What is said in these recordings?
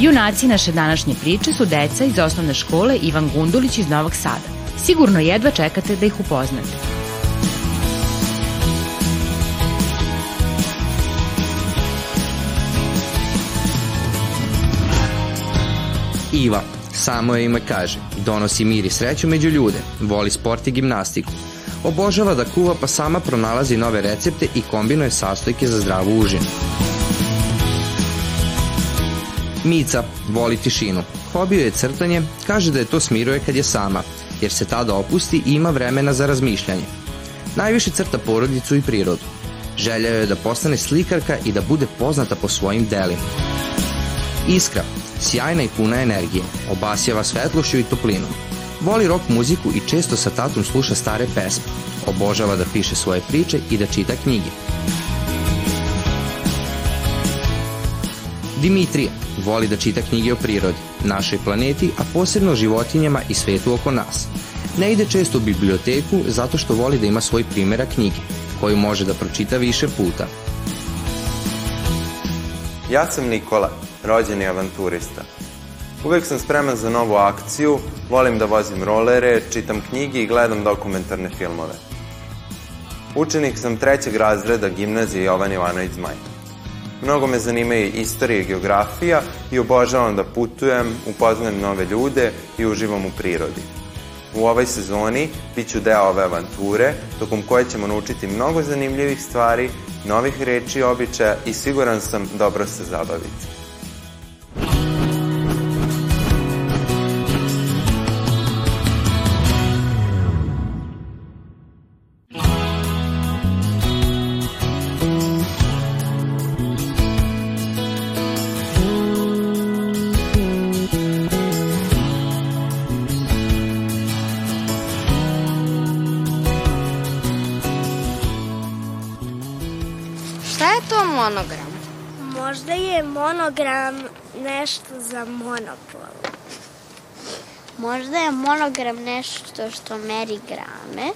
Junaci naše današnje priče su deca iz osnovne škole Ivan Gundulić iz Novog Sada. Sigurno jedva čekate da ih upoznate. Iva, samo je ime kaže, donosi mir i sreću među ljude, voli sport i gimnastiku. Obožava da kuva pa sama pronalazi nove recepte i kombinuje sastojke za zdravu užinu. Mica voli tišinu. Hobio je crtanje, kaže da je to smiruje kad je sama, jer se tada opusti i ima vremena za razmišljanje. Najviše crta porodicu i prirodu. Želja je da postane slikarka i da bude poznata po svojim delima. Iskra, sjajna i puna energije, obasjava svetlošću i toplinom. Voli rock muziku i često sa tatom sluša stare pesme. Obožava da piše svoje priče i da čita knjige. Dimitrija voli da čita knjige o prirodi, našoj planeti, a posebno o životinjama i svetu oko nas. Ne ide često u biblioteku zato što voli da ima svoj primjera knjige, koju može da pročita više puta. Ja sam Nikola, rođeni avanturista. Uvek sam spreman za novu akciju, volim da vozim rolere, čitam knjige i gledam dokumentarne filmove. Učenik sam trećeg razreda gimnazije Jovan Ivanović Zmaj. Mnogo me zanimaju istorija i geografija i obožavam da putujem, upoznajem nove ljude i uživam u prirodi. U ovoj sezoni bit ću deo ove avanture, tokom koje ćemo naučiti mnogo zanimljivih stvari, novih reči i običaja i siguran sam dobro se zabaviti. Monogram? Možda je monogram nešto za monopol. Možda je monogram nešto što meri grame.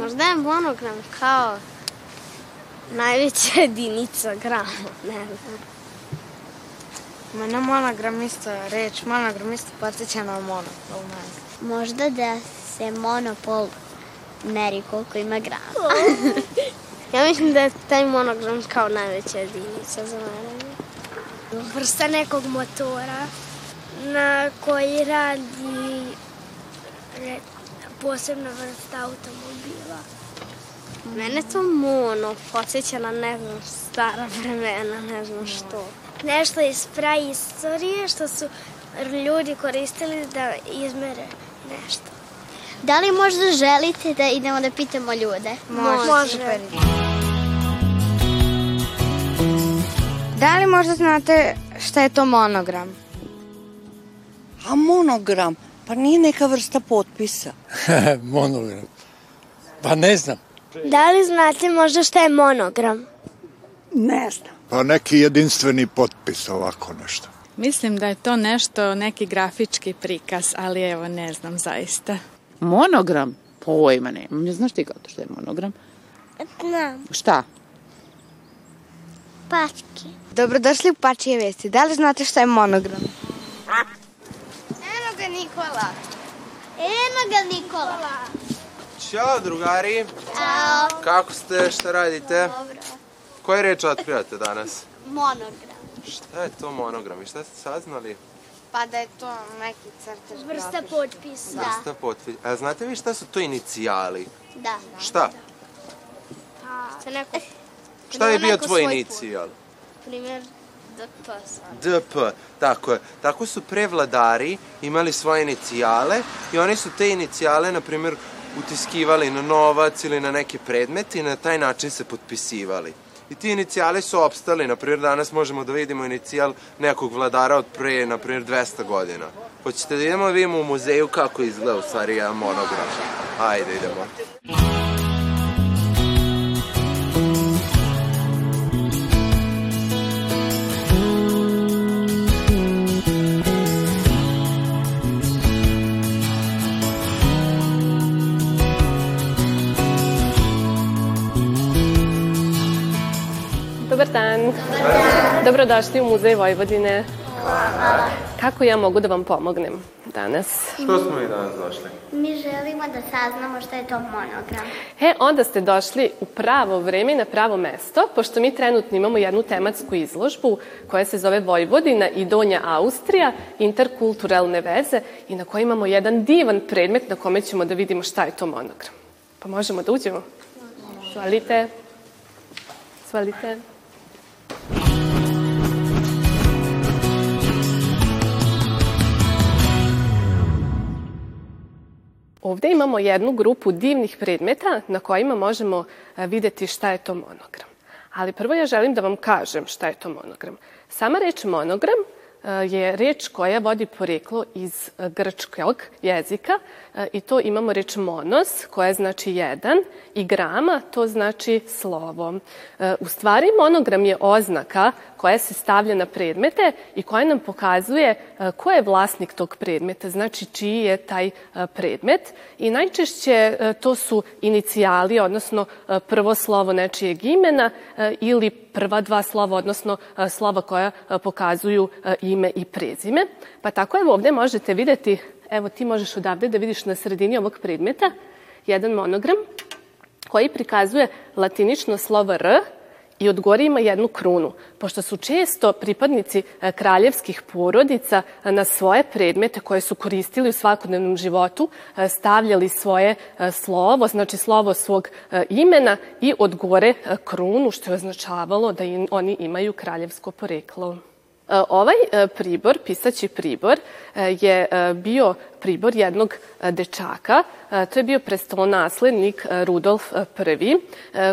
Možda je monogram kao Najveća jedinica grama, ne znam. Mene monogram isto reč, monogram isto podsjeća na monopol. Ne. možda da se monopol meri koliko ima grama. Ja mislim da je taj monogram kao najveća jedinica za mene. Vrsta nekog motora na koji radi posebna vrsta automobila. Mene to mono podsjeća na ne znam stara vremena, ne znam što. Nešto iz praistorije što su ljudi koristili da izmere nešto. Da li možda želite da idemo da pitamo ljude? Može. Super. Da li možda znate šta je to monogram? A monogram? Pa nije neka vrsta potpisa. Monogram. Pa ne znam. Da li znate možda šta je monogram? Ne znam. Pa neki jedinstveni potpis, ovako nešto. Mislim da je to nešto, neki grafički prikaz, ali evo ne znam zaista. Monogram? Pojma nemam. Ne znaš ti kao to što je monogram? Znam. Šta? Pačke. Dobrodošli u Pačije vesti. Da li znate šta je monogram? Eno ga Nikola. Eno ga Nikola. Ćao drugari, Ćao. kako ste, šta radite? Dobro. Koje reči otkrivate danas? Monogram. Šta je to monogram i šta ste saznali? Pa da je to neki crtež Vrsta potpisa. Da. Šta potpis? A znate vi šta su to inicijali? Da. Šta? Sa neko, Šta je bio tvoj inicijal? primjer DP sad. DP, tako je. Tako su prevladari imali svoje inicijale i oni su te inicijale, na primjer, utiskivali na novac ili na neke predmete i na taj način se potpisivali. I ti inicijali su opstali, na primjer danas možemo da vidimo inicijal nekog vladara od pre, na primjer 200 godina. Hoćete da idemo da vidimo u muzeju kako izgleda u stvari jedan monogram. Ajde, idemo. Dobrodošli u Muzej Vojvodine. Hvala. Kako ja mogu da vam pomognem danas? Što smo mi danas došli? Mi želimo da saznamo šta je to monogram. E, onda ste došli u pravo vreme i na pravo mesto, pošto mi trenutno imamo jednu tematsku izložbu koja se zove Vojvodina i Donja Austrija, interkulturalne veze i na kojoj imamo jedan divan predmet na kome ćemo da vidimo šta je to monogram. Pa možemo da uđemo? Svalite. Svalite. Ovde imamo jednu grupu divnih predmeta na kojima možemo e, videti šta je to monogram. Ali prvo ja želim da vam kažem šta je to monogram. Sama reč monogram e, je reč koja vodi poreklo iz grčkog jezika i to imamo reč monos koja znači jedan i grama to znači slovo. U stvari monogram je oznaka koja se stavlja na predmete i koja nam pokazuje ko je vlasnik tog predmeta, znači čiji je taj predmet. I najčešće to su inicijali, odnosno prvo slovo nečijeg imena ili prva dva slova, odnosno slova koja pokazuju ime i prezime. Pa tako evo ovde možete videti, evo ti možeš odavde da vidiš na sredini ovog predmeta, jedan monogram koji prikazuje latinično slovo R, i od gore ima jednu krunu. Pošto su često pripadnici e, kraljevskih porodica e, na svoje predmete koje su koristili u svakodnevnom životu e, stavljali svoje slovo, znači slovo svog imena i od gore krunu, što je označavalo da oni imaju kraljevsko poreklo. Ovaj pribor, pisaći pribor, je bio pribor jednog dečaka. To je bio prestolonaslednik Rudolf I,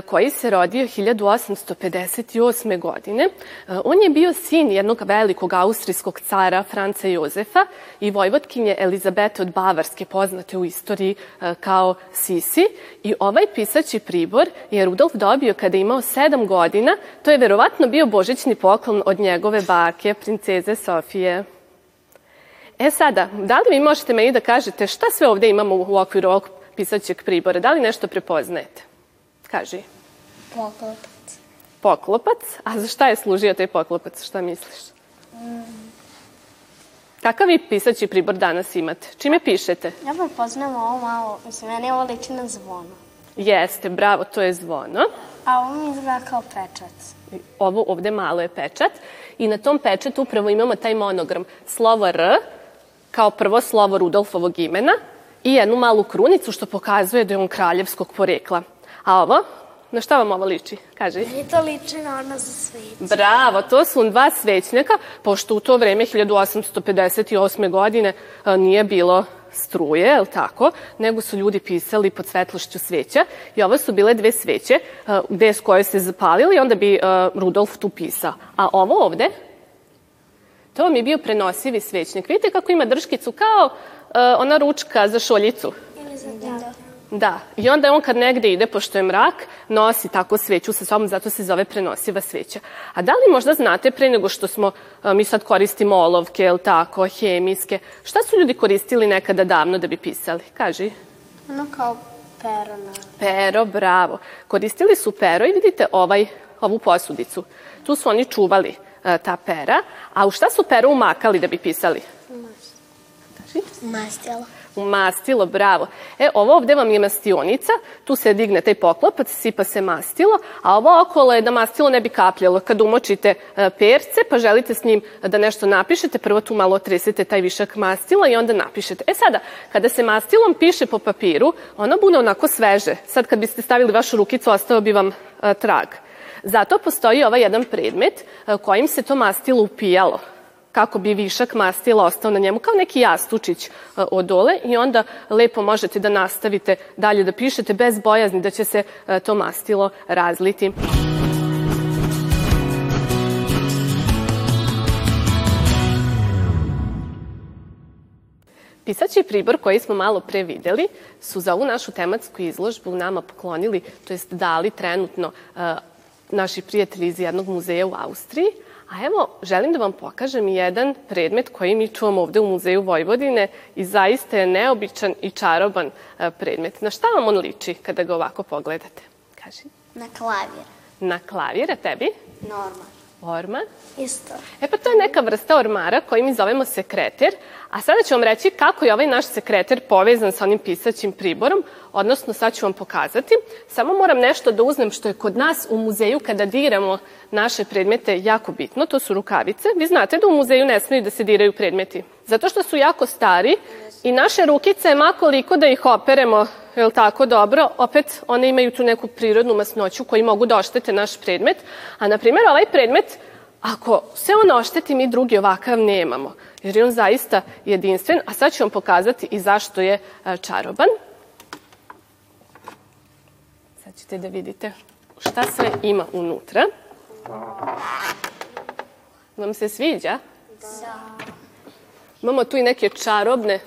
koji se rodio 1858. godine. On je bio sin jednog velikog austrijskog cara Franca Jozefa i vojvodkinje Elizabete od Bavarske, poznate u istoriji kao Sisi. I ovaj pisaći pribor je Rudolf dobio kada je imao sedam godina. To je verovatno bio božićni poklon od njegove bake, princeze Sofije. E sada, da li vi možete meni da kažete šta sve ovde imamo u okviru ovog pisaćeg pribora? Da li nešto prepoznajete? Kaži. Poklopac. Poklopac? A za šta je služio taj poklopac? Šta misliš? Mm. Kakav vi pisaći pribor danas imate? Čime pišete? Ja prepoznam ovo malo, mislim, meni ovo liči na zvono. Jeste, bravo, to je zvono. A ovo mi izgleda kao pečat. Ovo ovde malo je pečat i na tom pečatu upravo imamo taj monogram. Slovo R, kao prvo slovo Rudolfovog imena i jednu malu krunicu što pokazuje da je on kraljevskog porekla. A ovo? Na šta vam ovo liči? Kaži. Meni to liči na ono za sveće. Bravo, to su dva svećnjaka, pošto u to vreme 1858. godine nije bilo struje, je tako, nego su ljudi pisali pod svetlošću sveća i ovo su bile dve sveće gde s koje se zapalili i onda bi Rudolf tu pisao. A ovo ovde, To vam je bio prenosivi svećnik. Vidite kako ima drškicu kao uh, ona ručka za šoljicu. Ili za da. Da, i onda on kad negde ide, pošto je mrak, nosi tako sveću sa sobom, zato se zove prenosiva sveća. A da li možda znate, pre nego što smo, uh, mi sad koristimo olovke, jel tako, hemijske, šta su ljudi koristili nekada davno da bi pisali? Kaži. Ono kao pero. Na... Pero, bravo. Koristili su pero i vidite ovaj, ovu posudicu. Tu su oni čuvali ta pera. A u šta su pero umakali da bi pisali? Mastilo. U mastilo, bravo. E, ovo ovde vam je mastionica, tu se digne taj poklopac, sipa se mastilo, a ovo okolo je da mastilo ne bi kapljalo. Kad umočite e, perce, pa želite s njim da nešto napišete, prvo tu malo otresete taj višak mastila i onda napišete. E sada, kada se mastilom piše po papiru, ono bude onako sveže. Sad kad biste stavili vašu rukicu, ostao bi vam e, trag. Zato postoji ovaj jedan predmet e, kojim se to mastilo upijalo kako bi višak mastila ostao na njemu, kao neki jastučić e, od dole i onda lepo možete da nastavite dalje da pišete bez bojazni da će se e, to mastilo razliti. Pisaći pribor koji smo malo pre videli su za ovu našu tematsku izložbu nama poklonili, to jest dali trenutno naši prijatelji iz jednog muzeja u Austriji, A evo, želim da vam pokažem jedan predmet koji mi čuvamo ovde u Muzeju Vojvodine i zaista je neobičan i čaroban uh, predmet. Na šta vam on liči kada ga ovako pogledate? Kaži. Na klavir. Na klavir, a tebi? Norma. Orma? Isto. E pa to je neka vrsta ormara koji mi zovemo sekreter, a sada ću vam reći kako je ovaj naš sekreter povezan sa onim pisaćim priborom, odnosno sad ću vam pokazati. Samo moram nešto da uzmem što je kod nas u muzeju kada diramo naše predmete jako bitno, to su rukavice. Vi znate da u muzeju ne smiju da se diraju predmeti, zato što su jako stari i naše rukice, makoliko da ih operemo, je li tako dobro, opet one imaju tu neku prirodnu masnoću koji mogu da oštete naš predmet, a na primjer ovaj predmet Ako se on ošteti, mi drugi ovakav nemamo, jer je on zaista jedinstven, a sad ću vam pokazati i zašto je čaroban. Sad ćete da vidite šta sve ima unutra. Vam se sviđa? Da. Imamo tu i neke čarobne.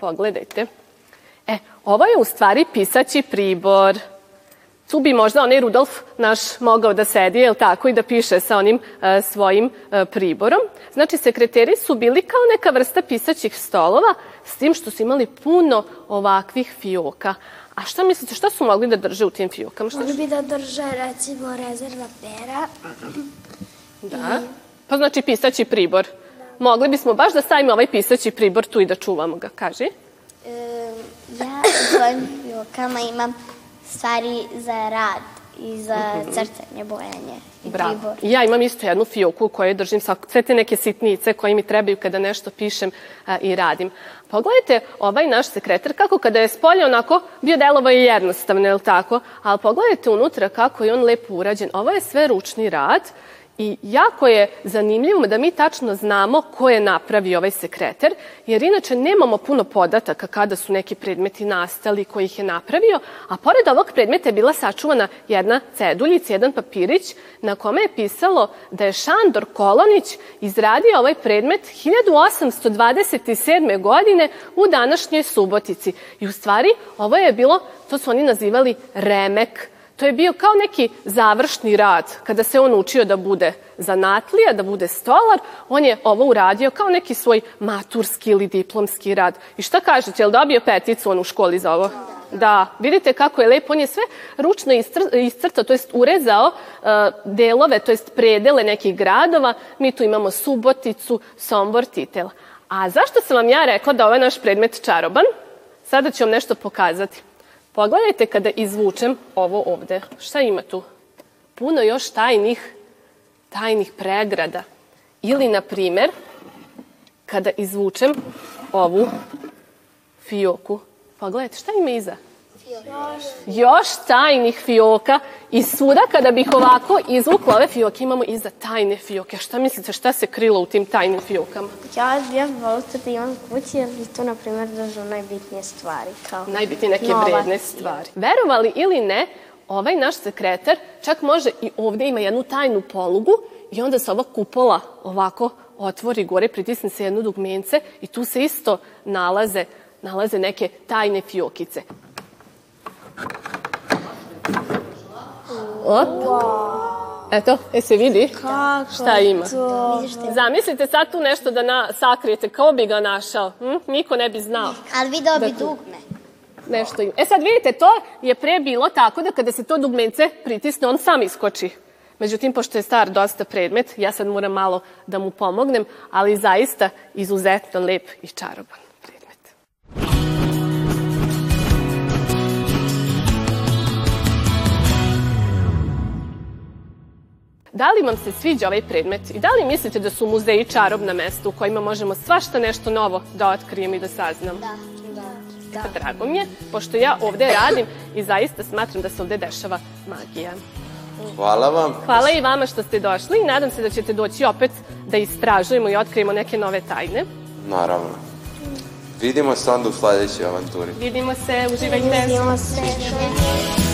Pogledajte. E, ovo je u stvari pisaći pribor. Tu bi možda onaj Rudolf naš mogao da sedi, jel tako, i da piše sa onim e, svojim e, priborom. Znači, sekreteri su bili kao neka vrsta pisaćih stolova, s tim što su imali puno ovakvih fioka. A šta mislite, šta su mogli da drže u tim fiokama? Šta Mogli bi da drže, recimo, rezerva pera. Da. Pa znači pisaći pribor. Mogli bismo baš da stavimo ovaj pisaći pribor tu i da čuvamo ga, kaži. E, ja u svojim imam stvari za rad i za crtanje, bojanje i Bravo. pribor. Ja imam isto jednu fioku u kojoj držim sve te neke sitnice koje mi trebaju kada nešto pišem a, i radim. Pogledajte ovaj naš sekretar kako kada je spolje onako bio delovo je jednostavno, je li tako? Ali pogledajte unutra kako je on lepo urađen. Ovo je sve ručni rad I jako je zanimljivo da mi tačno znamo ko je napravio ovaj sekreter, jer inače nemamo puno podataka kada su neki predmeti nastali, ko ih je napravio, a pored ovog predmeta je bila sačuvana jedna ceduljica, jedan papirić, na kome je pisalo da je Šandor Kolonić izradio ovaj predmet 1827. godine u današnjoj Subotici. I u stvari ovo je bilo, to su oni nazivali remek, To je bio kao neki završni rad. Kada se on učio da bude zanatlija, da bude stolar, on je ovo uradio kao neki svoj maturski ili diplomski rad. I šta kažete, je li dobio peticu on u školi za ovo? Da, vidite kako je lepo, on je sve ručno iscrtao, to jest urezao uh, delove, to jest predele nekih gradova. Mi tu imamo Suboticu, Sombor, Titel. A zašto sam vam ja rekla da ovaj naš predmet čaroban? Sada ću vam nešto pokazati. Pogledajte kada izvučem ovo ovde. Šta ima tu? Puno još tajnih, tajnih pregrada. Ili, na primer, kada izvučem ovu fioku. Pogledajte, šta ima iza? Još tajnih fioka i svuda kada bih ovako izvukla ove fioke imamo iza tajne fioke. Šta mislite šta se krilo u tim tajnim fiokama? Ja, ja to da imam kući, jer mi tu, na primjer, držu najbitnije stvari. Kao najbitnije neke novac. vredne stvari. Verovali ili ne, ovaj naš sekretar čak može i ovde ima jednu tajnu polugu i onda se ova kupola ovako otvori gore, pritisne se jedno dugmence i tu se isto nalaze, nalaze neke tajne fiokice. Op. Eto, e se vidi Kako šta ima. to? Zamislite sad tu nešto da na, sakrijete, kao bi ga našao? Hm? Niko ne bi znao. Ali video bi Da dugme. Nešto ima. E sad vidite, to je pre bilo tako da kada se to dugmence pritisne, on sam iskoči. Međutim, pošto je star dosta predmet, ja sad moram malo da mu pomognem, ali zaista izuzetno lep i čaroban Da li vam se sviđa ovaj predmet i da li mislite da su muzeji čarobna mesta u kojima možemo svašta nešto novo da otkrijemo i da saznamo? Da, da, da. Pa drago mi je, pošto ja ovde radim i zaista smatram da se ovde dešava magija. Hvala vam. Hvala i vama što ste došli i nadam se da ćete doći opet da istražujemo i otkrijemo neke nove tajne. Naravno. Vidimo se onda u sledećoj avanturi. Vidimo se, uživajte. Vidimo se.